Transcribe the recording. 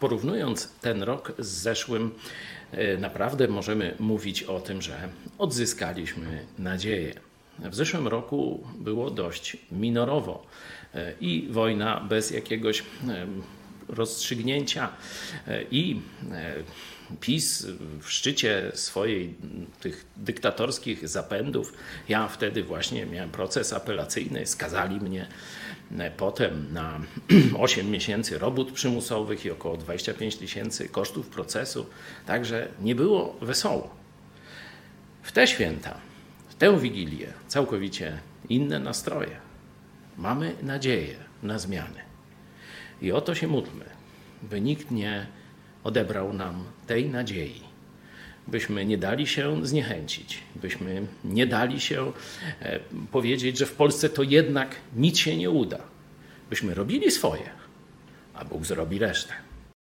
porównując ten rok z zeszłym, e, naprawdę możemy mówić o tym, że odzyskaliśmy nadzieję. W zeszłym roku było dość minorowo e, i wojna bez jakiegoś rozstrzygnięcia i PiS w szczycie swojej tych dyktatorskich zapędów. Ja wtedy właśnie miałem proces apelacyjny, skazali mnie potem na 8 miesięcy robót przymusowych i około 25 tysięcy kosztów procesu. Także nie było wesoło. W te święta, w tę wigilię całkowicie inne nastroje. Mamy nadzieję na zmiany. I o to się módlmy, by nikt nie odebrał nam tej nadziei, byśmy nie dali się zniechęcić, byśmy nie dali się e, powiedzieć, że w Polsce to jednak nic się nie uda, byśmy robili swoje, a Bóg zrobi resztę.